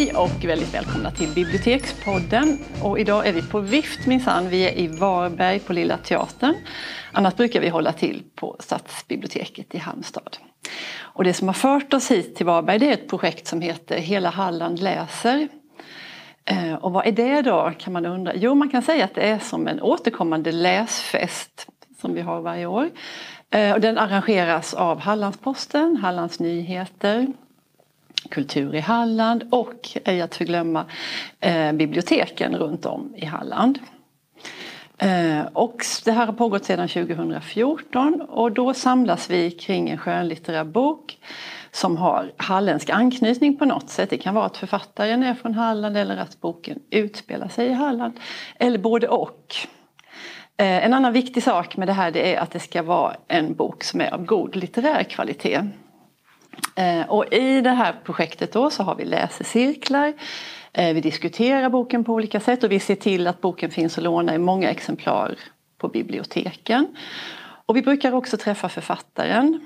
Hej och väldigt välkomna till Bibliotekspodden. Och idag är vi på vift minsann. Vi är i Varberg på Lilla Teatern. Annars brukar vi hålla till på Stadsbiblioteket i Halmstad. Och det som har fört oss hit till Varberg det är ett projekt som heter Hela Halland läser. Eh, och vad är det då kan man undra? Jo man kan säga att det är som en återkommande läsfest som vi har varje år. Eh, och den arrangeras av Hallandsposten, Hallands Nyheter, Kultur i Halland och, ej att förglömma, eh, biblioteken runt om i Halland. Eh, och det här har pågått sedan 2014 och då samlas vi kring en skönlitterär bok som har halländsk anknytning på något sätt. Det kan vara att författaren är från Halland eller att boken utspelar sig i Halland. Eller både och. Eh, en annan viktig sak med det här det är att det ska vara en bok som är av god litterär kvalitet. Eh, och i det här projektet då så har vi läsecirklar. Eh, vi diskuterar boken på olika sätt och vi ser till att boken finns att låna i många exemplar på biblioteken. Och vi brukar också träffa författaren.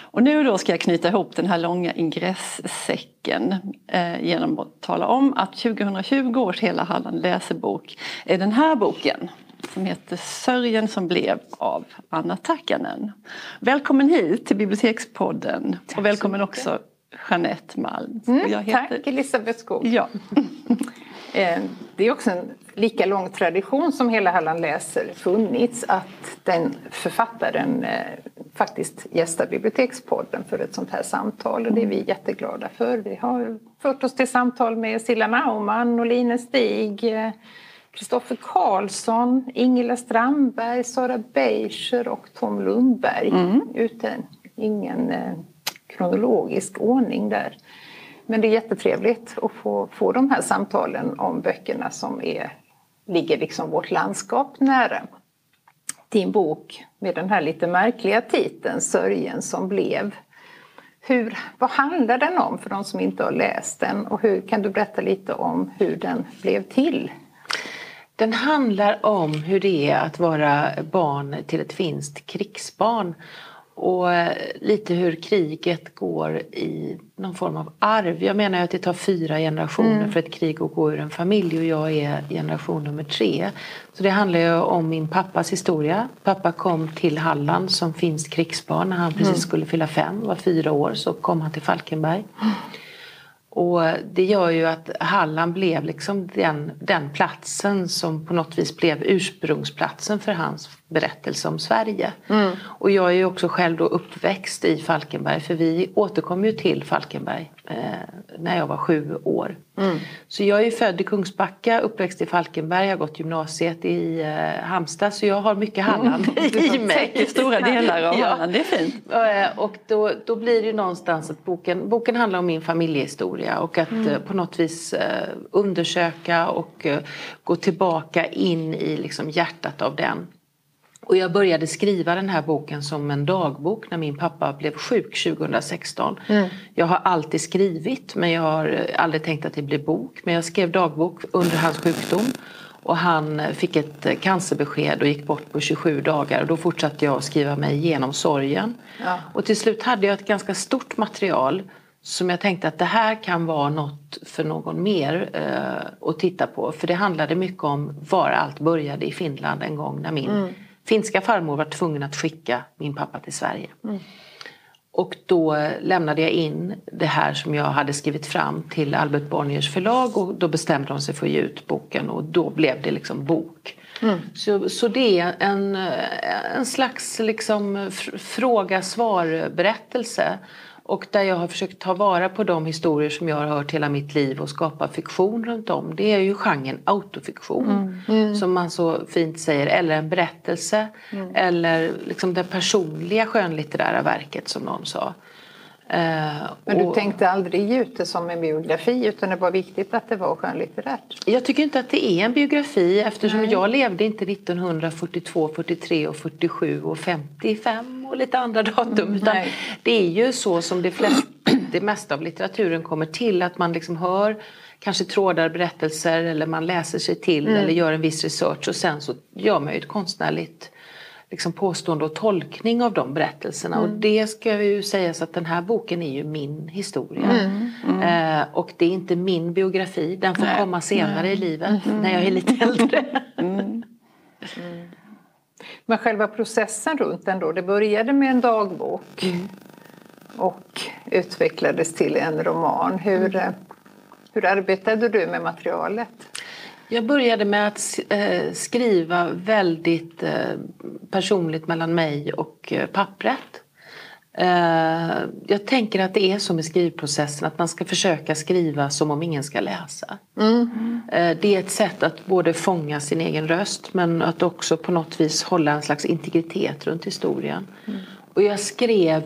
Och nu då ska jag knyta ihop den här långa ingressäcken eh, genom att tala om att 2020 års Hela Halland läsebok är eh, den här boken som heter Sörjen som blev av Anna Takkanen. Välkommen hit till Bibliotekspodden Tack och välkommen också Jeanette Malm. Mm, heter... Tack Elisabeth Skog. Ja. Eh, det är också en lika lång tradition som Hela Halland läser funnits att den författaren eh, faktiskt gästar Bibliotekspodden för ett sånt här samtal och det är vi jätteglada för. Vi har fört oss till samtal med Silla Naumann och Line Stig Kristoffer Karlsson, Ingela Strandberg, Sara Beischer och Tom Lundberg. Mm. Utan ingen eh, kronologisk ordning där. Men det är jättetrevligt att få, få de här samtalen om böckerna som är, ligger liksom vårt landskap nära. Din bok med den här lite märkliga titeln Sörjen som blev. Hur, vad handlar den om för de som inte har läst den och hur kan du berätta lite om hur den blev till? Den handlar om hur det är att vara barn till ett finskt krigsbarn och eh, lite hur kriget går i någon form av arv. Jag menar att det tar fyra generationer mm. för ett krig att gå ur en familj och jag är generation nummer tre. Så det handlar ju om min pappas historia. Pappa kom till Halland som finskt krigsbarn när han precis mm. skulle fylla fem, var fyra år, så kom han till Falkenberg. Och det gör ju att Halland blev liksom den, den platsen som på något vis blev ursprungsplatsen för hans berättelse om Sverige. Mm. Och jag är ju också själv då uppväxt i Falkenberg för vi återkom ju till Falkenberg eh, när jag var sju år. Mm. Så jag är född i Kungsbacka, uppväxt i Falkenberg, har gått gymnasiet i eh, Halmstad så jag har mycket Halland mm. i mig. Stora delar av ja. Halland, det är fint. Eh, och då, då blir det ju någonstans att boken, boken handlar om min familjehistoria och att mm. eh, på något vis eh, undersöka och gå tillbaka in i liksom hjärtat av den. Och jag började skriva den här boken som en dagbok när min pappa blev sjuk 2016. Mm. Jag har alltid skrivit men jag har aldrig tänkt att det blir bok. Men jag skrev dagbok under hans sjukdom. Och han fick ett cancerbesked och gick bort på 27 dagar och då fortsatte jag att skriva mig igenom sorgen. Ja. Och till slut hade jag ett ganska stort material som jag tänkte att det här kan vara något för någon mer eh, att titta på. För det handlade mycket om var allt började i Finland en gång när min mm finska farmor var tvungen att skicka min pappa till Sverige. Mm. Och då lämnade jag in det här som jag hade skrivit fram till Albert Bonniers förlag och då bestämde de sig för att ge ut boken och då blev det liksom bok. Mm. Så, så det är en, en slags liksom fråga-svar berättelse och där jag har försökt ta vara på de historier som jag har hört hela mitt liv och skapa fiktion runt om. Det är ju genren autofiktion. Mm. Mm. Som man så fint säger. Eller en berättelse. Mm. Eller liksom det personliga skönlitterära verket som någon sa. Eh, Men du tänkte aldrig ge ut det som en biografi utan det var viktigt att det var skönlitterärt? Jag tycker inte att det är en biografi eftersom Nej. jag levde inte 1942, 43 och 47 och 55 och lite andra datum. Mm, utan det är ju så som det, flest, det mesta av litteraturen kommer till att man liksom hör kanske trådar berättelser eller man läser sig till mm. eller gör en viss research och sen så gör man ju ett konstnärligt liksom påstående och tolkning av de berättelserna. Och det ska ju sägas att den här boken är ju min historia. Eh, och det är inte min biografi, den får Nej. komma senare i livet när jag är lite äldre. Men själva processen runt den då, det började med en dagbok och utvecklades till en roman. Hur, eh, hur arbetade du med materialet? Jag började med att eh, skriva väldigt eh, personligt mellan mig och eh, pappret. Jag tänker att det är så med skrivprocessen att man ska försöka skriva som om ingen ska läsa. Eh, det är ett sätt att både fånga sin egen röst men att också på något vis hålla en slags integritet runt historien. Och jag skrev,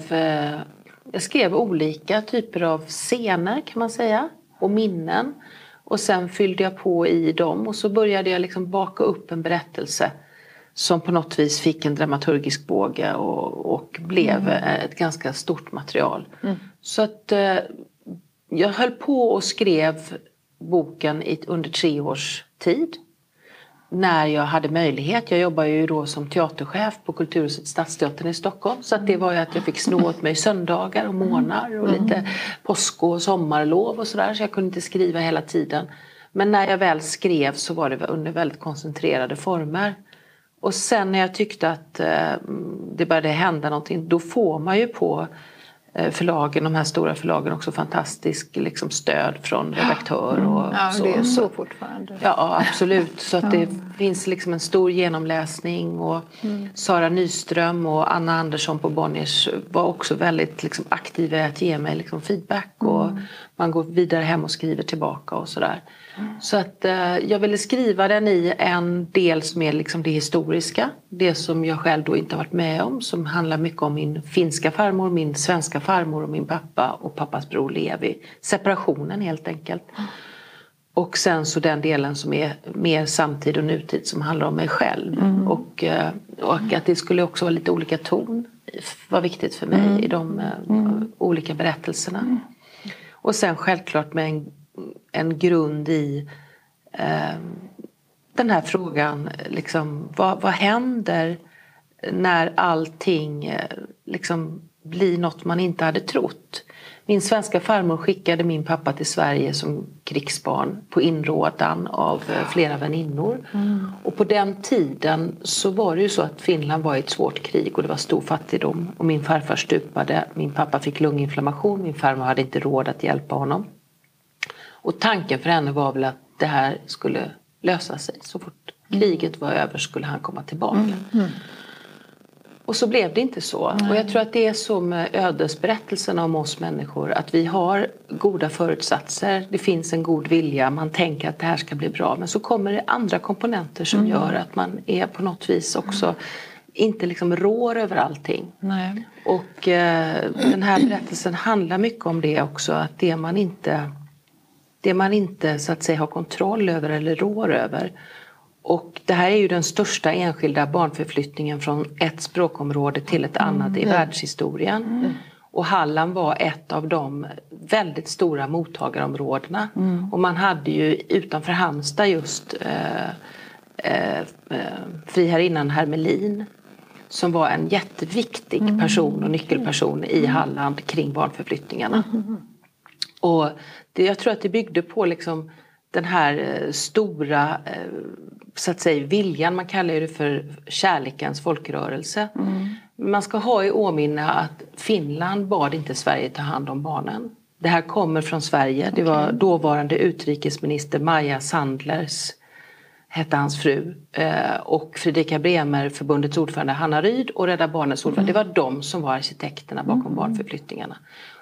jag skrev olika typer av scener kan man säga och minnen. Och sen fyllde jag på i dem och så började jag liksom baka upp en berättelse som på något vis fick en dramaturgisk båge och, och blev eh, ett ganska stort material. Så att eh, jag höll på och skrev boken i, under tre års tid. När jag hade möjlighet. Jag jobbar ju då som teaterchef på Kulturhuset Stadsteatern i Stockholm. Så att det var ju att jag fick sno åt mig söndagar och månader och lite påsk och sommarlov och sådär. Så jag kunde inte skriva hela tiden. Men när jag väl skrev så var det under väldigt koncentrerade former. Och sen när jag tyckte att eh, det började hända någonting då får man ju på förlagen, de här stora förlagen också fantastiskt liksom, stöd från redaktör och Ja, så. det är Så- fortfarande. Ja, absolut. Så att det finns liksom en stor genomläsning. Och Sara Nyström och Anna Andersson på Bonniers var också väldigt liksom aktiva i att ge mig liksom feedback. Och man går vidare hem och skriver tillbaka och sådär. Så att eh, jag ville skriva den i en del som är liksom det historiska. Det som jag själv då inte har varit med om. Som handlar mycket om min finska farmor, min svenska farmor och min pappa och pappas bror Levi. Separationen helt enkelt. Och sen så den delen som är mer samtid och nutid som handlar om mig själv. Och, eh, och att det skulle också vara lite olika ton var viktigt för mig i de eh, olika berättelserna. Och sen självklart med en, en grund i eh, den här frågan, liksom, vad, vad händer när allting eh, liksom blir något man inte hade trott? Min svenska farmor skickade min pappa till Sverige som krigsbarn på inrådan av eh, flera väninnor. Och på den tiden så var det ju så att Finland var i ett svårt krig och det var stor fattigdom. Och min farfar stupade, min pappa fick lunginflammation, min farmor hade inte råd att hjälpa honom. Och tanken för henne var väl att det här skulle lösa sig. Så fort kriget var över skulle han komma tillbaka. Och så blev det inte så. Och jag tror att det är så med ödesberättelserna om oss människor. Att vi har goda förutsatser, det finns en god vilja, man tänker att det här ska bli bra. Men så kommer det andra komponenter som gör att man är på något vis också inte liksom rår över allting. Nej. Och eh, den här berättelsen handlar mycket om det också. Att det man inte, det man inte så att säga har kontroll över eller rår över. Och det här är ju den största enskilda barnförflyttningen från ett språkområde till ett annat i världshistorien. Och Halland var ett av de väldigt stora mottagarområdena. Och man hade ju utanför Halmstad just eh, eh, eh, friherrinnan Hermelin som var en jätteviktig person och nyckelperson i Halland kring barnförflyttningarna. Och det, jag tror att det byggde på liksom den här eh, stora eh, så att säga, viljan, man kallar det för kärlekens folkrörelse. Man ska ha i åminne att Finland bad inte Sverige ta hand om barnen. Det här kommer från Sverige. Det var dåvarande utrikesminister Maja Sandlers hette hans fru eh, och Fredrika Bremer, förbundets ordförande Hanna Ryd och Rädda Barnens ordförande. Det var de som var arkitekterna bakom barnförflyttningarna.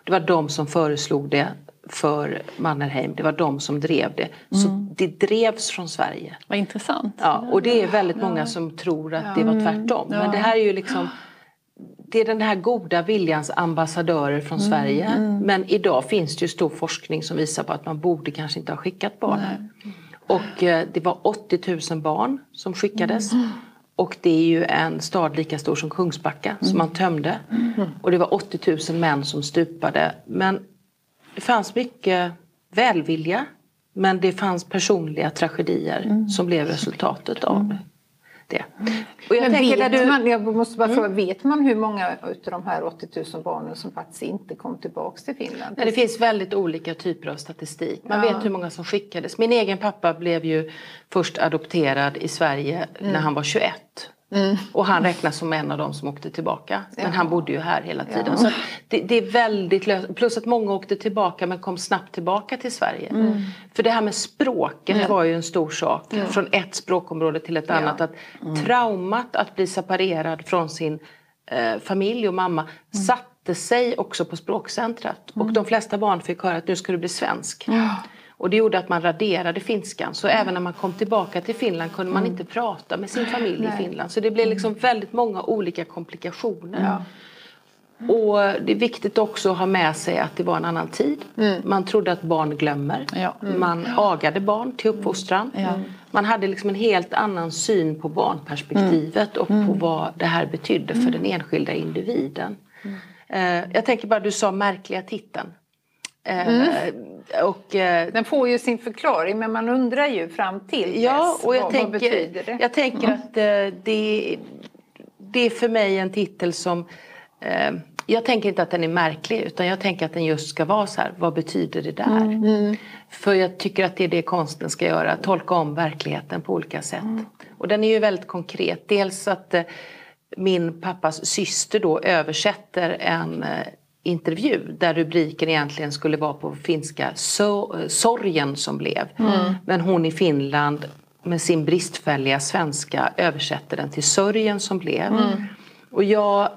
Det var de som föreslog det för Mannerheim. Det var de som drev det. Så det drevs från Sverige. Vad intressant. Ja, och det är väldigt många som tror att det var tvärtom. Men det här är ju liksom det är den här goda viljans ambassadörer från Sverige. Men idag finns det ju stor forskning som visar på att man borde kanske inte ha skickat barnen. Och eh, det var 80 000 barn som skickades. Och det är ju en stad lika stor som Kungsbacka som man tömde. Och det var 80 000 män som stupade. Men det fanns mycket välvilja. Men det fanns personliga tragedier som blev resultatet av det. det. Och jag, tänker, vet du... man, jag måste bara fråga, mm. vet man hur många av de här 80 000 barnen som faktiskt inte kom tillbaks till Finland? Nej, det finns väldigt olika typer av statistik. Man ja. vet hur många som skickades. Min egen pappa blev ju först adopterad i Sverige mm. när han var 21. Mm. Och han räknas som en av dem som åkte tillbaka. Men ja. han bodde ju här hela tiden. Ja. Så det, det, är väldigt löst. Plus att många åkte tillbaka men kom snabbt tillbaka till Sverige. Mm. För det här med språket ja. var ju en stor sak. Från ett språkområde till ett annat. Att mm. Traumat att bli separerad från sin eh, familj och mamma mm. satte sig också på språkcentret. Och mm. de flesta barn fick höra att nu ska du bli svensk. Och det gjorde att man raderade finskan. Så mm. även när man kom tillbaka till Finland kunde man mm. inte prata med sin familj Nej. i Finland. Så det blev liksom mm. väldigt många olika komplikationer. Ja. Och det är viktigt också att ha med sig att det var en annan tid. Mm. Man trodde att barn glömmer. Ja. Mm. Man agade barn till uppfostran. Mm. Man hade liksom en helt annan syn på barnperspektivet och på vad det här betydde för den enskilda individen. Eh, jag tänker bara, du sa märkliga titeln. Eh, mm. Och, eh, Den får ju sin förklaring men man undrar ju fram till ja, dess, och jag vad, tänker, vad betyder det? Jag tänker mm. att eh, det, det är för mig en titel som jag tänker inte att den är märklig utan jag tänker att den just ska vara så här, vad betyder det där? Mm. mm. För jag tycker att det är det konsten ska göra, tolka om verkligheten på olika sätt. Mm. Och den är ju väldigt konkret, dels att min pappas syster då översätter en intervju där rubriken egentligen skulle vara på finska so Sorgen som blev. Mm. Men hon i Finland med sin bristfälliga svenska översätter den till Sörjen som blev. Mm. Och jag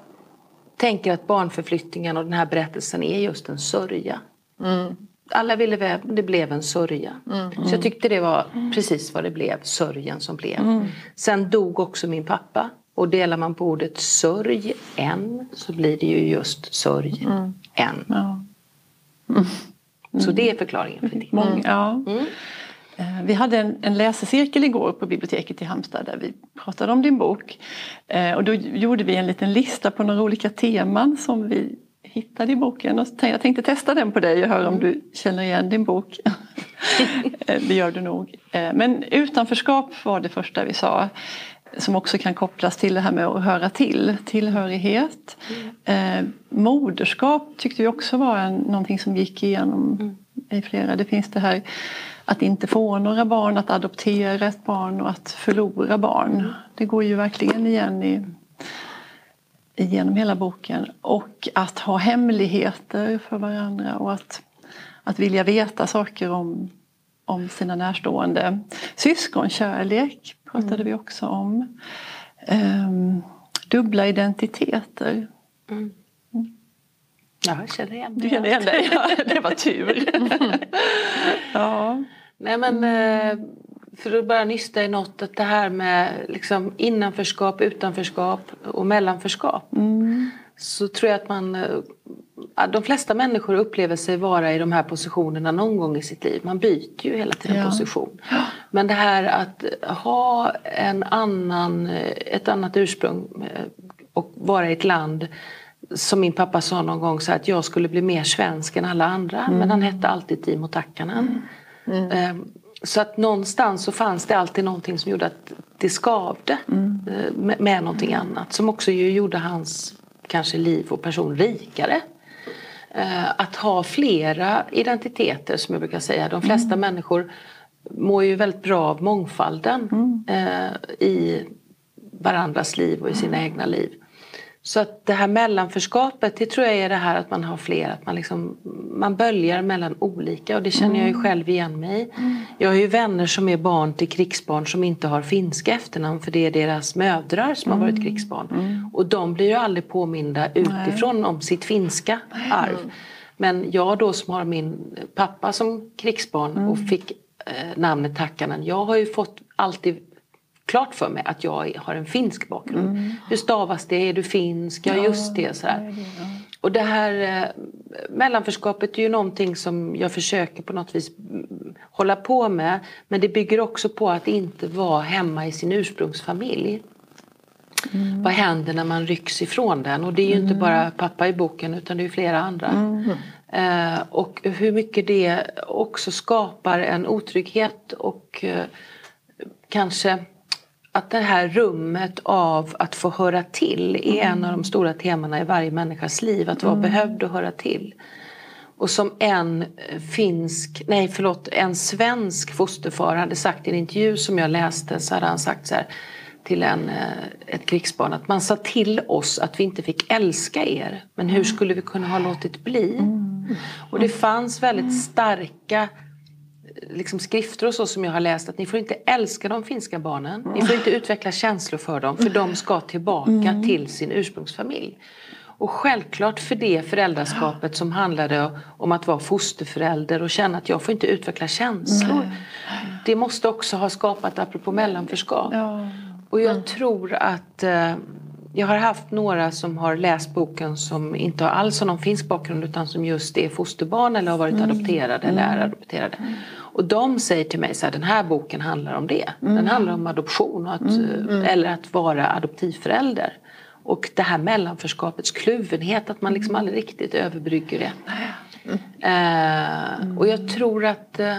tänker att barnförflyttningen och den här berättelsen är just en sörja. Mm. Alla ville väl, det blev en sörja. Mm. Så jag tyckte det var precis vad det blev, sörjen som blev. Mm. Sen dog också min pappa och delar man på ordet sörj en så blir det ju just sörj mm. en. Ja. Mm. Så det är förklaringen för det. Många, ja. Mm. Eh, vi hade en, en läsecirkel igår på biblioteket i Halmstad där vi pratade om din bok. Eh, och då gjorde vi en liten lista på några olika teman som vi hittade i boken. Och jag tänkte testa den på dig och höra om du känner igen din bok. Eh, det gör du nog. Men utanförskap var det första vi sa som också kan kopplas till det här med att höra till, tillhörighet. Mm. Eh, moderskap tyckte vi också var en, någonting som gick igenom mm. i flera. Det finns det här att inte få några barn, att adoptera ett barn och att förlora barn. Mm. Det går ju verkligen igen i, genom hela boken. Och att ha hemligheter för varandra och att, att vilja veta saker om, om sina närstående. Syskonkärlek pratade mm. vi också om. Um, dubbla identiteter. Mm. Mm. Ja, jag känner igen. Du känner igen det? Ja, det var tur. ja. Nej men eh, för att bara nysta i något, att det här med liksom innanförskap, utanförskap och mellanförskap. Mm. Så tror jag att man eh, de flesta människor upplever sig vara i de här positionerna någon gång i sitt liv. Man byter ju hela tiden ja. position. Men det här att ha en annan, ett annat ursprung eh, och vara i ett land som min pappa sa någon gång så att jag skulle bli mer svensk än alla andra. Mm. Men han hette alltid Timo Takkanen. Mm. Mm. Ehm, så att någonstans så fanns det alltid någonting som gjorde att det skavde mm. Eh, med, någonting annat. Som också gjorde hans kanske liv och person rikare. Eh, att ha flera identiteter som jag brukar säga. De flesta mm. människor mår ju väldigt bra av mångfalden mm. Eh, i varandras liv och i sina egna liv. Så att det här mellanförskapet, det tror jag är det här att man har fler, att man, liksom, man böljar mellan olika och det känner jag ju mm. själv igen mig i. Mm. Jag har ju vänner som är barn till krigsbarn som inte har finska efternamn för det är deras mödrar som har varit mm. krigsbarn. Mm. Och de blir ju aldrig påminda utifrån Nej. om sitt finska arv. Mm. Men jag då som har min pappa som krigsbarn och mm. fick eh, namnet Takkanen, jag har ju fått alltid klart för mig att jag har en finsk bakgrund. Mm. Hur stavas det? Är du finsk? Ja, just det. Så här. Och det här eh, mellanförskapet är ju någonting som jag försöker på något vis mm, hålla på med. Men det bygger också på att inte vara hemma i sin ursprungsfamilj. Mm. Vad händer när man rycks ifrån den? Och det är ju mm. inte bara pappa i boken utan det är flera andra. Mm. Eh, och hur mycket det också skapar en otrygghet och eh, kanske att det här rummet av att få höra till är en av de stora temana i varje människas liv. Att vara mm. behövd och höra till. Och som en finsk, nej förlåt, en svensk fosterfar hade sagt i en intervju som jag läste så hade han sagt så här till en, eh, ett krigsbarn att man sa till oss att vi inte fick älska er men hur skulle vi kunna ha låtit bli? Mm. Och det fanns väldigt starka liksom skrifter och så som jag har läst att ni får inte älska de finska barnen. Ni får inte utveckla känslor för dem för de ska tillbaka mm. till sin ursprungsfamilj. Och självklart för det föräldraskapet som handlade om att vara fosterförälder och känna att jag får inte utveckla känslor. Det måste också ha skapat, apropå mellanförskap. Och jag tror att eh, jag har haft några som har läst boken som inte har alls har någon finsk bakgrund utan som just är fosterbarn eller har varit mm. adopterade eller är mm. adopterade. Mm. Och de säger till mig så här, den här boken handlar om det. Mm. Den handlar om adoption att, mm. Mm. eller att vara adoptivförälder. Och det här mellanförskapets kluvenhet, att man liksom aldrig riktigt överbrygger det. Eh, och jag tror att eh,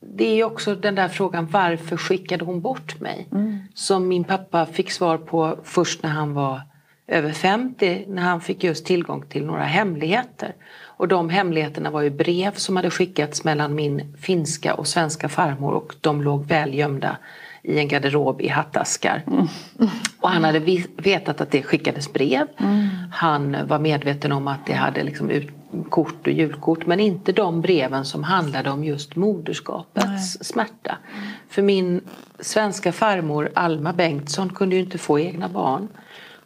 det är också den där frågan varför skickade hon bort mig? Mm. Som min pappa fick svar på först när han var över 50 när han fick just tillgång till några hemligheter. Och de hemligheterna var ju brev som hade skickats mellan min finska och svenska farmor och de låg väl gömda i en garderob i hattaskar. Mm. Och han hade vetat att det skickades brev. Mm. Han var medveten om att det hade liksom ut kort och julkort men inte de breven som handlade om just moderskapets Nej. smärta. För min svenska farmor Alma Bengtsson kunde ju inte få egna barn.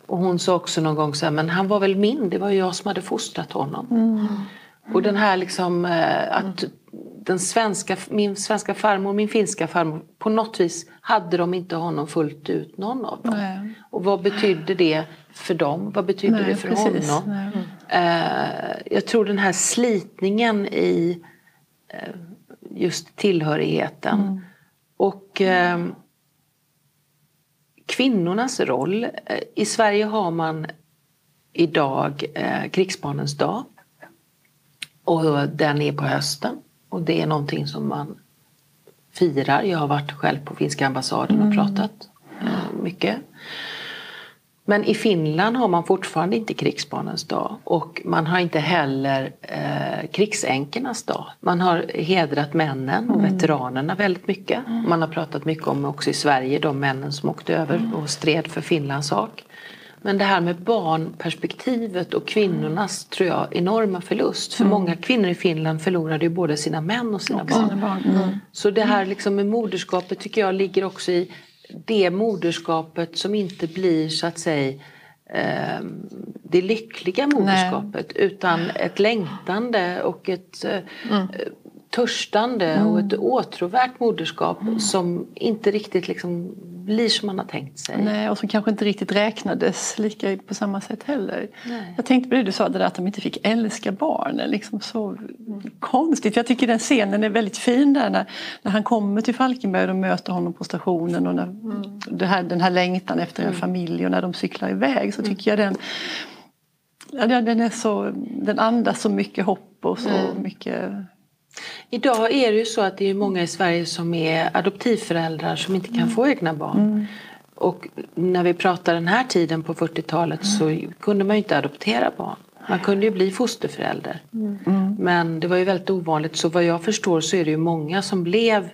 Och hon sa också någon gång så här, men han var väl min, det var ju jag som hade fostrat honom. Mm. Och den här liksom eh, att den svenska, min svenska farmor och min finska farmor, på något vis hade de inte honom fullt ut, någon av dem. Nej. Och vad betydde det för dem? Vad betydde Nej, det för precis. honom? Uh, jag tror den här slitningen i uh, just tillhörigheten. Mm. Och uh, kvinnornas roll. I Sverige har man idag krigsbarnens dag. Och den är på hösten. Och det är någonting som man firar. Jag har varit själv på finska ambassaden och mm. pratat eh, mycket. Men i Finland har man fortfarande inte krigsbarnens dag och man har inte heller eh, krigsänkornas dag. Man har hedrat männen och mm. veteranerna väldigt mycket. Mm. Man har pratat mycket om också i Sverige de männen som åkte över mm. och stred för Finlands sak. Men det här med barnperspektivet och kvinnornas tror jag enorma förlust. För mm. många kvinnor i Finland förlorade ju både sina män och sina och barn. Sina barn. Mm. Så det här liksom med moderskapet tycker jag ligger också i det moderskapet som inte blir så att säga eh, det lyckliga moderskapet Nej. utan ett längtande och ett eh, mm törstande mm. och ett åtråvärt moderskap mm. som inte riktigt liksom blir som man har tänkt sig. Nej, och som kanske inte riktigt räknades lika på samma sätt heller. Nej. Jag tänkte på det du sa, det där att de inte fick älska barnen. Liksom så mm. konstigt. Jag tycker den scenen är väldigt fin där när, när han kommer till Falkenberg och möter honom på stationen och när, mm. här, den här längtan efter en mm. familj och när de cyklar iväg så mm. tycker jag den Ja, den, är så, den andas så mycket hopp och så mycket Idag är det ju så att det är många i Sverige som är adoptivföräldrar som inte kan mm. få egna barn. Mm. Och när vi pratar den här tiden på 40-talet mm. så kunde man ju inte adoptera barn. Man kunde ju bli fosterförälder. Mm. Men det var ju väldigt ovanligt så vad jag förstår så är det ju många som blev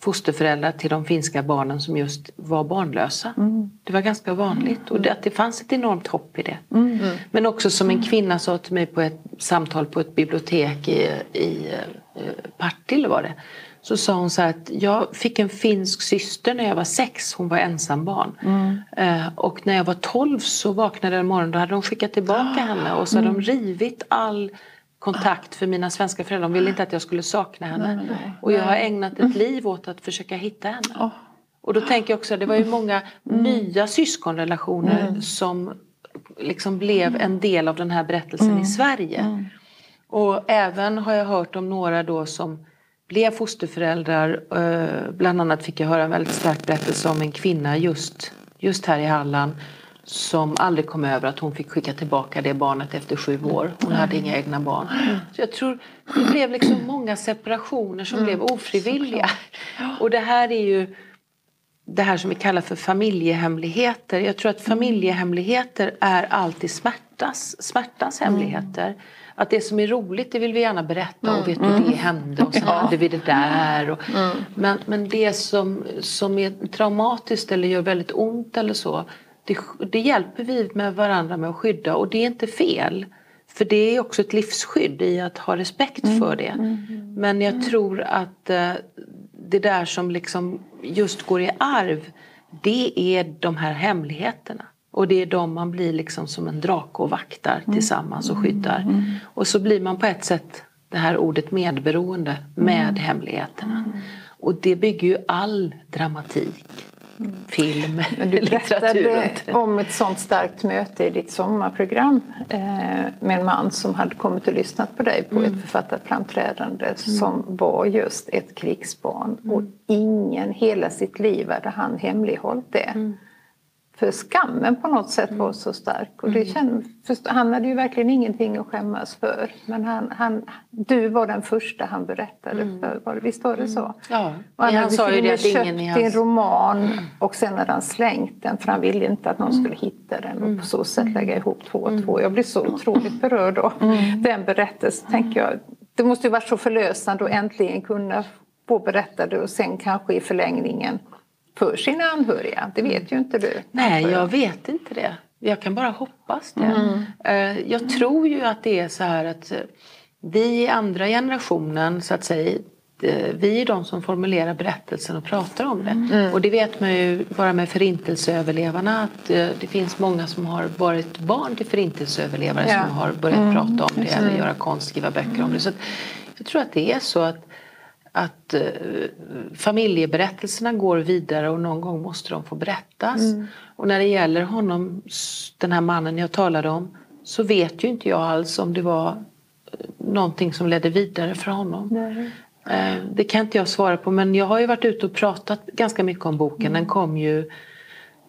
fosterföräldrar till de finska barnen som just var barnlösa. Mm. Det var ganska vanligt och det, att det fanns ett enormt hopp i det. Mm. Men också som en kvinna sa till mig på ett samtal på ett bibliotek i, i eh, Partille var det. Så sa hon så här att jag fick en finsk syster när jag var sex, hon var ensambarn. Mm. Eh, och när jag var tolv så vaknade jag en morgon, då hade de skickat tillbaka henne och så hade de mm. rivit all kontakt för mina svenska föräldrar. De ville inte att jag skulle sakna henne. Nej, nej, och jag har ägnat ett liv åt att försöka hitta henne. Oh. Och då tänker jag också, det var ju många mm. nya syskonrelationer mm. som liksom blev en del av den här berättelsen mm. i Sverige. Mm. Och även har jag hört om några då som blev fosterföräldrar. Eh, bland annat fick jag höra en väldigt stark berättelse om en kvinna just, just här i Halland som aldrig kom över att hon fick skicka tillbaka det barnet efter sju år. Hon hade inga egna barn. Så jag tror det blev liksom många separationer som mm. blev ofrivilliga. Och det här är ju det här som vi kallar för familjehemligheter. Jag tror att familjehemligheter är alltid smärtas, smärtans hemligheter. Att det som är roligt det vill vi gärna berätta och vet du det hände och sen hade vi det där. Och, men, men det som, som är traumatiskt eller gör väldigt ont eller så det, det hjälper vi med varandra med att skydda och det är inte fel. För det är också ett livsskydd i att ha respekt för det. Men jag tror att eh, det där som liksom just går i arv det är de här hemligheterna. Och det är de man blir liksom som en drake och vaktar tillsammans och skyddar. Och så blir man på ett sätt det här ordet medberoende med hemligheterna. Och det bygger ju all dramatik film, Men du berättade om ett sånt starkt möte i ditt sommarprogram eh, med en man som hade kommit och lyssnat på dig på mm. ett författarframträdande mm. som var just ett krigsbarn mm. och ingen hela sitt liv hade han hemlighållit det. Mm. För skammen på något sätt var så stark. Och det mm. känd, han hade ju verkligen ingenting att skämmas för. Men han, han, du var den första han berättade mm. för. Visst var det så? Mm. Ja, och han, han sa ju det att ingen i hans... roman mm. och sen hade han slängt den för han ville inte att någon skulle hitta den och på så sätt lägga ihop två och två. Jag blir så otroligt berörd av den berättelsen. Tänker jag. Det måste ju varit så förlösande att äntligen kunna få berätta det och sen kanske i förlängningen för sina anhöriga? Det vet ju inte du. Nej, jag vet inte det. Jag kan bara hoppas det. Mm. Eh, jag tror ju att det är så här att eh, vi i andra generationen så att säga eh, vi är de som formulerar berättelsen och pratar om det. Mm. Och det vet man ju bara med förintelseöverlevarna att det finns många som har varit barn till förintelseöverlevare ja. som har börjat mm. prata om det eller göra konst, skriva böcker om det. Så jag tror att det är så att att eh, familjeberättelserna går vidare och någon gång måste de få berättas. Mm. Och när det gäller honom, den här mannen jag talade om, så vet ju inte jag alls om det var eh, någonting som ledde vidare för honom. Nej. Eh, det kan inte jag svara på men jag har ju varit ute och pratat ganska mycket om boken. Mm. Den kom ju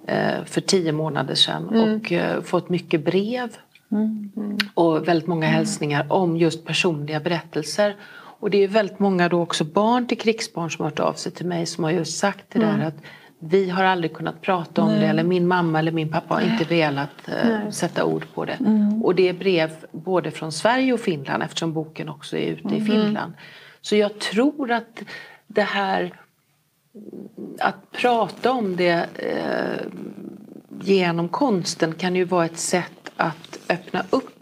eh, för tio månader sedan mm. och eh, fått mycket brev mm. och väldigt många hälsningar om just personliga berättelser. Och det är väldigt många då också barn till krigsbarn som har hört av sig till mig som har just sagt det mm. där att vi har aldrig kunnat prata om Nej. det eller min mamma eller min pappa har inte velat uh, sätta ord på det. Mm. Och det är brev både från Sverige och Finland eftersom boken också är ute mm. i Finland. Så jag tror att det här att prata om det eh, genom konsten kan ju vara ett sätt att öppna upp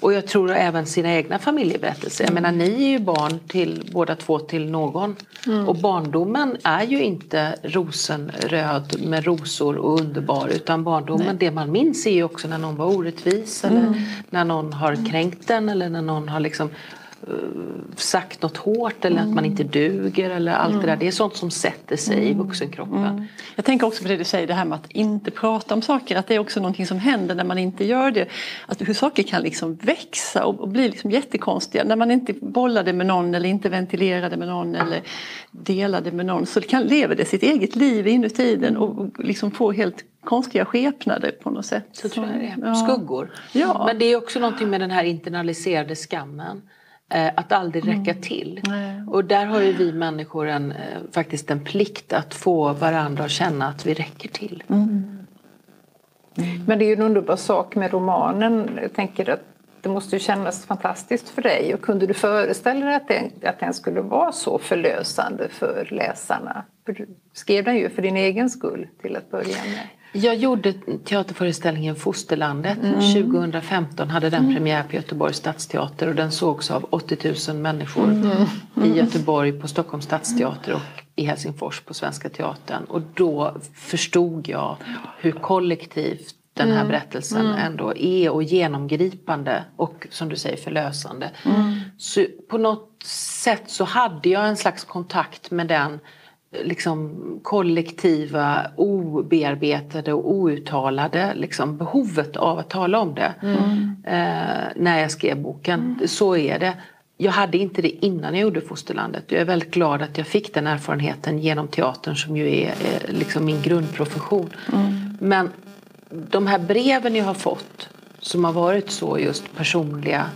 och jag tror även sina egna familjeberättelser. Jag menar ni är ju barn till båda två till någon. Mm. Och barndomen är ju inte rosenröd med rosor och underbar utan barndomen, Nej. det man minns är ju också när någon var orättvis eller mm. när någon har kränkt den eller när någon har liksom sagt något hårt eller mm. att man inte duger eller allt mm. det där. Det är sånt som sätter sig mm. i vuxenkroppen. Mm. Jag tänker också på det du säger, det här med att inte prata om saker. Att det är också någonting som händer när man inte gör det. Att hur saker kan liksom växa och, och bli liksom jättekonstiga. När man inte bollar det med någon eller inte ventilerar det med någon eller delar det med någon. Så det kan leva det sitt eget liv inuti den och, och liksom få helt konstiga skepnader på något sätt. Så tror jag det. Skuggor. Ja. Men det är också någonting med den här internaliserade skammen. Eh, att aldrig räcka mm. till. Mm. Och där har ju vi människor en, eh, faktiskt en plikt att få varandra att känna att vi räcker till. Mm. mm. Men det är ju en underbar sak med romanen. Jag tänker att det måste ju kännas fantastiskt för dig. Och kunde du föreställa dig att den, att den skulle vara så förlösande för läsarna? För du skrev den ju för din egen skull till att börja med. Jag gjorde teaterföreställningen Fosterlandet. Mm. 2015 hade den premiär på Göteborgs stadsteater och den sågs av 80 000 människor mm. i Göteborg på Stockholms stadsteater och i Helsingfors på Svenska Teatern. Och då förstod jag hur kollektivt den här mm. berättelsen mm. ändå är och genomgripande och som du säger förlösande. Mm. Så på något sätt så hade jag en slags kontakt med den liksom kollektiva, obearbetade och outtalade liksom, behovet av att tala om det mm. eh, när jag skrev boken. Mm. Så är det. Jag hade inte det innan jag gjorde Fosterlandet. Jag är väldigt glad att jag fick den erfarenheten genom teatern som ju är, är liksom min grundprofession. Mm. Men de här breven jag har fått som har varit så just personliga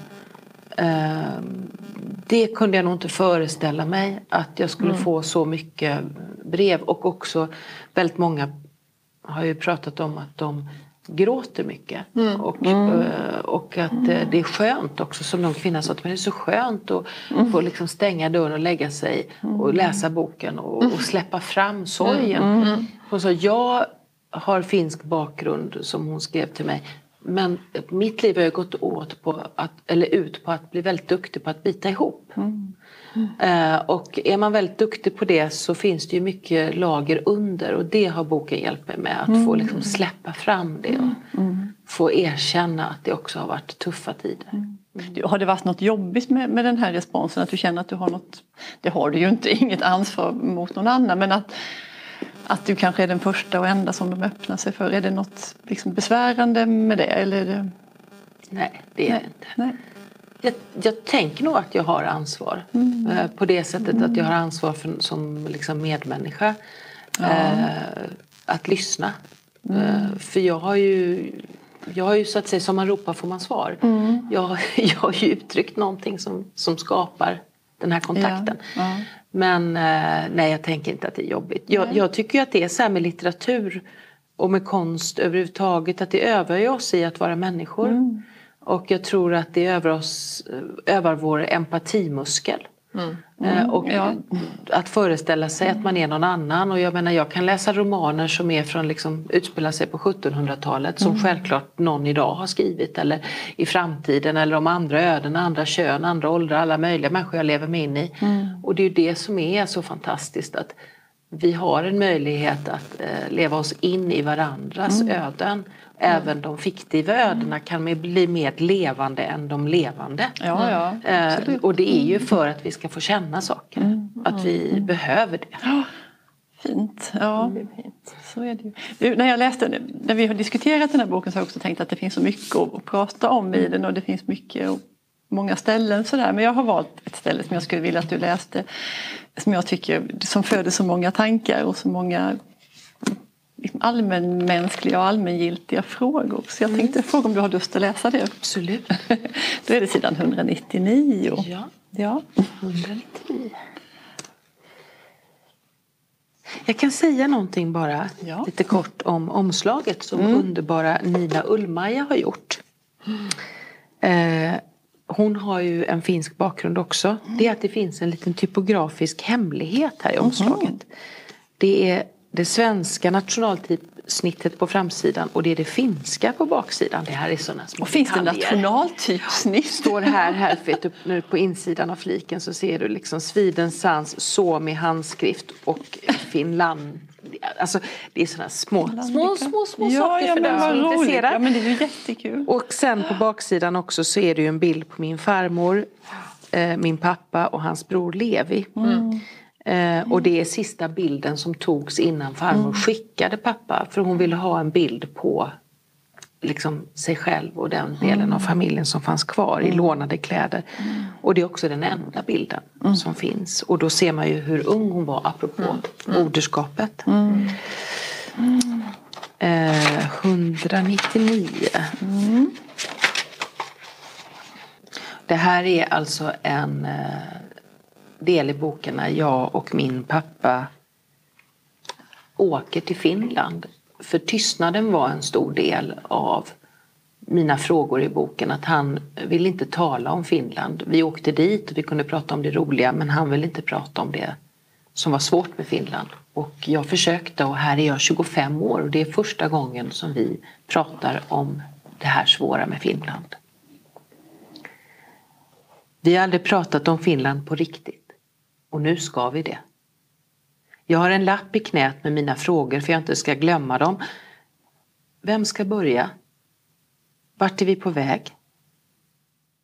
eh, det kunde jag nog inte föreställa mig att jag skulle mm. få så mycket brev och också väldigt många har ju pratat om att de gråter mycket. Mm. Och, mm. Eh, och att mm. det är skönt också som någon kvinna sa att det är så skönt att mm. få liksom stänga dörren och lägga sig och mm. läsa boken och, och släppa fram sorgen. Hon sa jag har finsk bakgrund som hon skrev till mig. Men mitt liv har ju gått åt på att, eller ut på att bli väldigt duktig på att bita ihop. Mm. Mm. och är man väldigt duktig på det så finns det ju mycket lager under och det har boken hjälpt mig med. Att mm. få liksom släppa fram det och mm. få erkänna att det också har varit tuffa tider. Mm. Har det varit något jobbigt med, med den här responsen? Att du känner att du har något, det har du ju inte, inget ansvar mot någon annan men att att du kanske är den första och enda som de öppnar sig för. Är det något liksom besvärande med det? Eller det... Nej, det är det inte. Nej. Jag, jag, tänker nog att jag har ansvar mm. eh, på det sättet mm. att jag har ansvar för, som liksom medmänniska. Ja. Eh, att lyssna. Mm. Eh, för jag har ju jag har ju så att säga, som man ropar får man svar. Mm. Jag, jag har ju uttryckt någonting som, som skapar den här kontakten. Ja. Ja. Men eh, nej, jag tänker inte att det är jobbigt. Jag, jag tycker att det är så här med litteratur och med konst överhuvudtaget att det övar ju oss i att vara människor. Mm. Och jag tror att det övar, oss, övar vår empatimuskel. Mm. Mm, och ja. att föreställa sig att man är någon annan. Och jag menar jag kan läsa romaner som är från liksom, utspelar sig på 1700-talet som mm. självklart någon idag har skrivit eller i framtiden eller om andra öden, andra kön, andra åldrar, alla möjliga människor jag lever mig in i. Mm. Och det är ju det som är så fantastiskt att vi har en möjlighet att eh, leva oss in i varandras mm. öden Även de fiktiva ödena kan bli mer levande än de levande. Ja, ja, eh, och det är ju för att vi ska få känna saker. Mm. Att vi mm. behöver det. Fint. Ja, så är det ju. När jag läste, när vi har diskuterat den här boken så har jag också tänkt att det finns så mycket att prata om i den och det finns mycket många ställen sådär. Men jag har valt ett ställe som jag skulle vilja att du läste. Som jag tycker som föder så många tankar och så många allmänmänskliga och allmängiltiga frågor. Så jag tänkte mm. fråga om du har lust att läsa det? Absolut. Då är det sidan 199. Ja, ja. 199. Jag kan säga någonting bara ja. lite kort om omslaget som mm. underbara Nina Ullmaja har gjort. Mm. Eh, hon har ju en finsk bakgrund också. Mm. Det är att det finns en liten typografisk hemlighet här i omslaget. Det är det svenska nationaltypsnittet på framsidan och det är det finska på baksidan. Det här är sådana små Och finns det nationaltypsnitt? Står här, här vet du, nu på insidan av fliken så ser du liksom Svidensans Suomi handskrift och Finland. Alltså det är sådana små, små, små, små ja, saker ja, för den som är intresserad. Ja men det är ju jättekul. Och sen på baksidan också så är det ju en bild på min farmor, eh, min pappa och hans bror Levi. Mm. Eh, och det är sista bilden som togs innan farmor mm. skickade pappa för hon ville ha en bild på liksom, sig själv och den delen mm. av familjen som fanns kvar i mm. lånade kläder. Mm. Och det är också den enda bilden mm. som finns. Och då ser man ju hur ung hon var apropå mm. moderskapet. Eh, 199. Det här är alltså en eh, del i boken när jag och min pappa åker till Finland. För tystnaden var en stor del av mina frågor i boken. Att han vill inte tala om Finland. Vi åkte dit och vi kunde prata om det roliga men han vill inte prata om det som var svårt med Finland. Och jag försökte och här är jag 25 år och det är första gången som vi pratar om det här svåra med Finland. Vi har aldrig pratat om Finland på riktigt. Och nu ska vi det. Jag har en lapp i knät med mina frågor för jag inte ska glömma dem. Vem ska börja? Vart är vi på väg?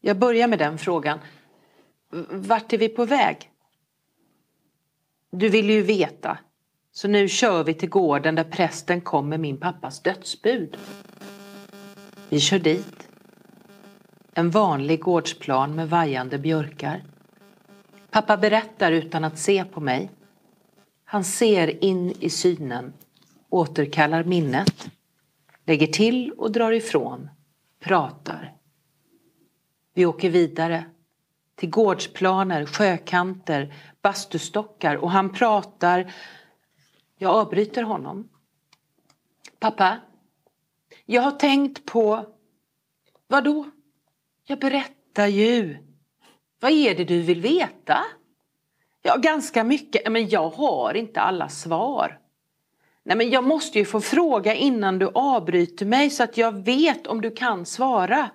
Jag börjar med den frågan. Vart är vi på väg? Du vill ju veta. Så nu kör vi till gården där prästen kom med min pappas dödsbud. Vi kör dit. En vanlig gårdsplan med vajande björkar. Pappa berättar utan att se på mig. Han ser in i synen, återkallar minnet, lägger till och drar ifrån, pratar. Vi åker vidare. till gårdsplaner, sjökanter, bastustockar och han pratar. Jag avbryter honom. Pappa, jag har tänkt på... Vadå? Jag berättar ju. Vad är det du vill veta? Ja, ganska mycket. Men jag har inte alla svar. Nej, men jag måste ju få fråga innan du avbryter mig så att jag vet om du kan svara.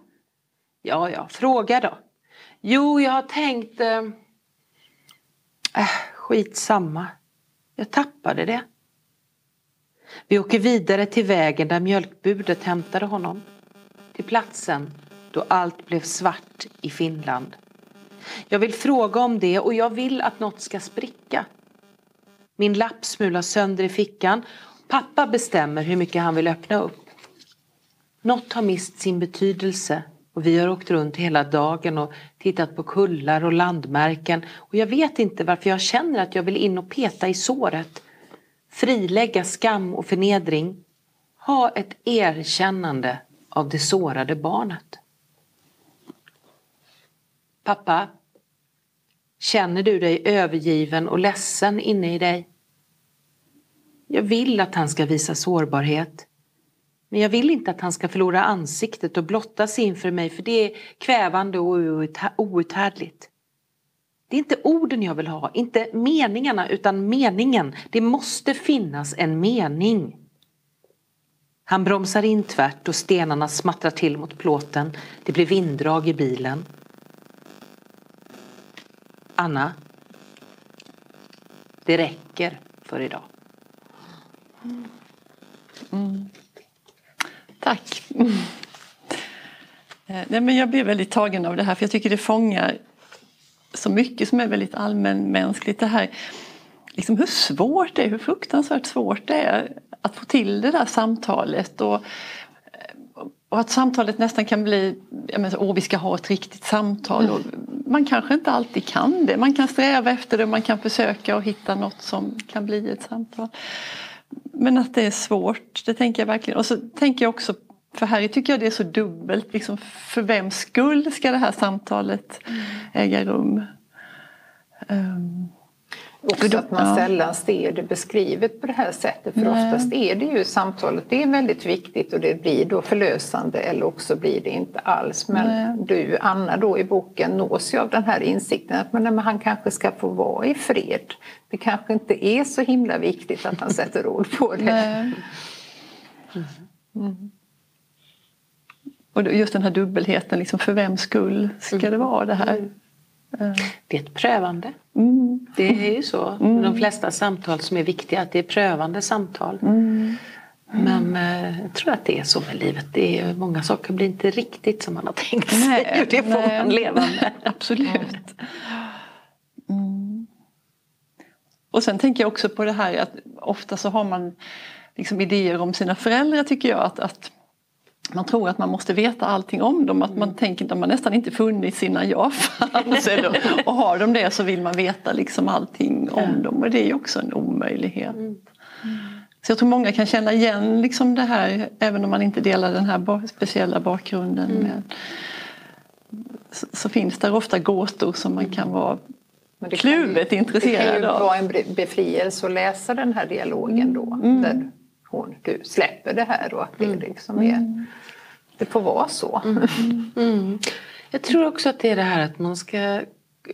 Ja, ja, fråga då. Jo, jag har tänkt... Äh, äh, skitsamma. Jag tappade det. Vi åker vidare till vägen där mjölkbudet hämtade honom. Till platsen då allt blev svart i Finland. Jag vill fråga om det och jag vill att något ska spricka. Min lapp smular sönder i fickan. Pappa bestämmer hur mycket han vill öppna upp. Något har mist sin betydelse och vi har åkt runt hela dagen och tittat på kullar och landmärken och jag vet inte varför jag känner att jag vill in och peta i såret. Frilägga skam och förnedring. Ha ett erkännande av det sårade barnet. Pappa, känner du dig övergiven och ledsen inne i dig? Jag vill att han ska visa sårbarhet. Men jag vill inte att han ska förlora ansiktet och blotta sig inför mig för det är kvävande och outhärdligt. Det är inte orden jag vill ha, inte meningarna utan meningen. Det måste finnas en mening. Han bromsar in tvärt och stenarna smattrar till mot plåten. Det blir vinddrag i bilen. Anna, det räcker för idag. Mm. Tack. Eh, nej, men jag blir väldigt tagen av det här för jag tycker det fångar så mycket som är väldigt allmänmänskligt. Det här, liksom hur svårt det är, hur fruktansvärt svårt det är att få till det där samtalet. Och, och att samtalet nästan kan bli, åh vi ska ha ett riktigt samtal. Och man kanske inte alltid kan det. Man kan sträva efter det, man kan försöka och hitta något som kan bli ett samtal. Men att det är svårt, det tänker jag verkligen. Och så tänker jag också, för här tycker jag det är så dubbelt. Liksom, för vems skull ska det här samtalet äga rum? Um, Också att man sällan ser det beskrivet på det här sättet. För Nej. oftast är det ju samtalet, det är väldigt viktigt och det blir då förlösande eller också blir det inte alls. Men Nej. du, Anna, då i boken nås ju av den här insikten att men, han kanske ska få vara i fred. Det kanske inte är så himla viktigt att han sätter ord på det. Mm. Mm. Och just den här dubbelheten, liksom för vems skull ska det vara det här? Det är ett prövande. Mm. Det är ju så. Mm. De flesta samtal som är viktiga, att det är prövande samtal. Mm. Men eh, jag tror att det är så med livet. Det är, många saker blir inte riktigt som man har tänkt sig. Nej, det får nej. man leva med. Absolut. Mm. Och sen tänker jag också på det här att ofta så har man liksom idéer om sina föräldrar tycker jag. att, att man tror att man måste veta allting om dem. Att man mm. tänker att de har nästan inte funnits innan jag fanns. och har de det så vill man veta liksom allting om dem. Och det är också en omöjlighet. Mm. Så jag tror många kan känna igen liksom det här även om man inte delar den här speciella bakgrunden. Mm. Med. Så, så, finns det ofta gåtor som man kan vara kluvet intresserad av. Det kan ju vara en befrielse att läsa den här dialogen då. Mm. Där hon, du släpper det här och att det mm. liksom är mm. det får vara så. Mm. Jag tror också att det är det här att man ska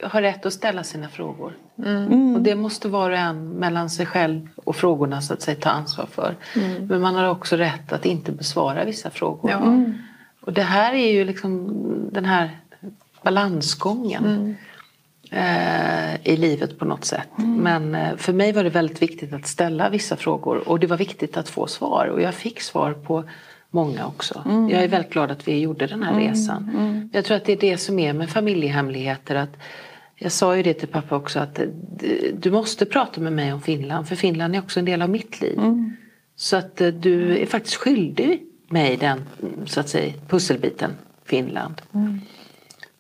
ha rätt att ställa sina frågor. Mm. Och det måste var och en mellan sig själv och frågorna så att säga ta ansvar för. Mm. Men man har också rätt att inte besvara vissa frågor. Ja. Mm. Och det här är ju liksom den här balansgången i livet på något sätt. Mm. Men eh, för mig var det väldigt viktigt att ställa vissa frågor och det var viktigt att få svar och jag fick svar på många också. Mm. Jag är väldigt glad att vi gjorde den här mm. resan. Mm. Jag tror att det är det som är med familjehemligheter. Att jag sa ju det till pappa också att du måste prata med mig om Finland för Finland är också en del av mitt liv. Mm. Så att eh, du är faktiskt skyldig mig den så att säga, pusselbiten Finland. Mm.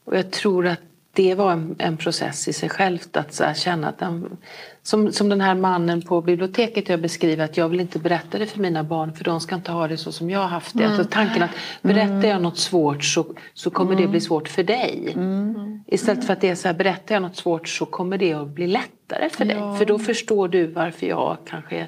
Och jag tror att det var en, en process i sig självt att så här, känna att den, som, som den här mannen på biblioteket jag beskriver att jag vill inte berätta det för mina barn för de ska inte ha det så som jag har haft det. Mm. Alltså tanken att berättar jag något svårt så, så kommer mm. det bli svårt för dig. Mm. Istället för att det är så här, berättar jag något svårt så kommer det att bli lättare för dig. För då förstår du varför jag kanske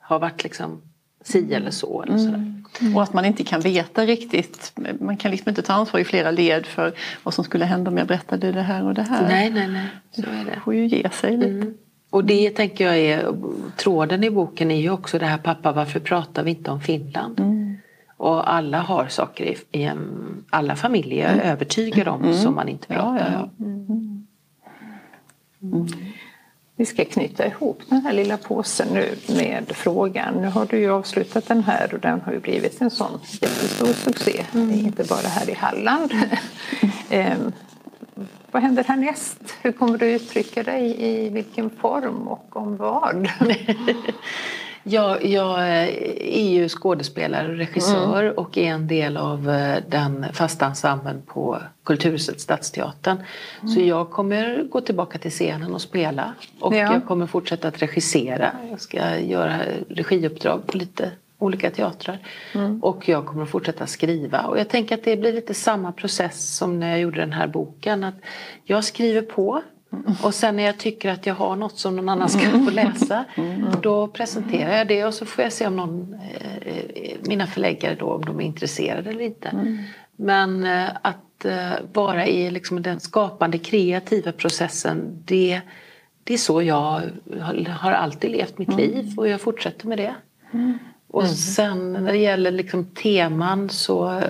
har varit liksom si eller så. Eller. Mm. Och att man inte kan veta riktigt. Man kan liksom inte ta ansvar i flera led för vad som skulle hända om jag berättade det här och det här. Nej, nej, nej. Så är det. får ju ge sig lite. Mm. Och det tänker jag är tråden i boken är ju också det här pappa varför pratar vi inte om Finland? Mm. Och alla har saker i, alla familjer är mm. övertygade om mm. som man inte pratar ja, ja. Vi ska knyta ihop den här lilla påsen nu med frågan. Nu har du ju avslutat den här och den har ju blivit en sån jättestor succé. Mm. Inte bara här i Halland. Mm. vad händer härnäst? Hur kommer du uttrycka dig? I vilken form och om vad? Jag, jag är ju skådespelare och regissör mm. och är en del av eh, den fasta ensemblen på Kulturhuset Stadsteatern. Mm. Så jag kommer gå tillbaka till scenen och spela och ja. jag kommer fortsätta att regissera. Jag ska göra regiuppdrag på lite olika teatrar. Mm. Och jag kommer att fortsätta skriva. Och jag tänker att det blir lite samma process som när jag gjorde den här boken. Att jag skriver på och sen när jag tycker att jag har något som någon annan ska få läsa då presenterar jag det och så får jag se om någon, eh, mina förläggare då om de är intresserade eller inte. Men eh, att eh, vara i liksom den skapande kreativa processen det, det är så jag har alltid levt mitt liv och jag fortsätter med det. Och sen när det gäller liksom teman så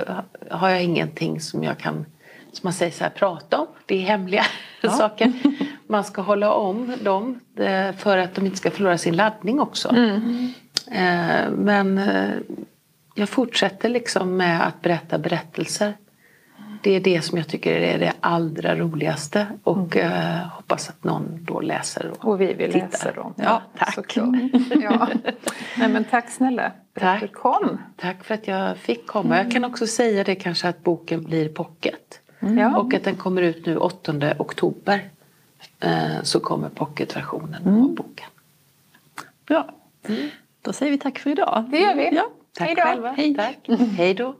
har jag ingenting som jag kan som man säger så här, prata om. Det är hemliga ja. saker. Man ska hålla om dem eh, för att de inte ska förlora sin laddning också. Mm. Eh, men eh, jag fortsätter liksom med att berätta berättelser. Det är det som jag tycker är det allra roligaste och mm. hoppas att någon då läser och Och vi vill tittar. läsa dem. Ja, tack. ja. Nej, men tack snälla för att du kom. Tack för att jag fick komma. Jag kan också säga det kanske att boken blir pocket. Mm. Och att den kommer ut nu 8 oktober. Eh, så kommer pocketversionen mm. av boken. Bra. Mm. Då säger vi tack för idag. Det gör vi. Ja. Tack Hejdå. själva. Hej. Tack. Hej då.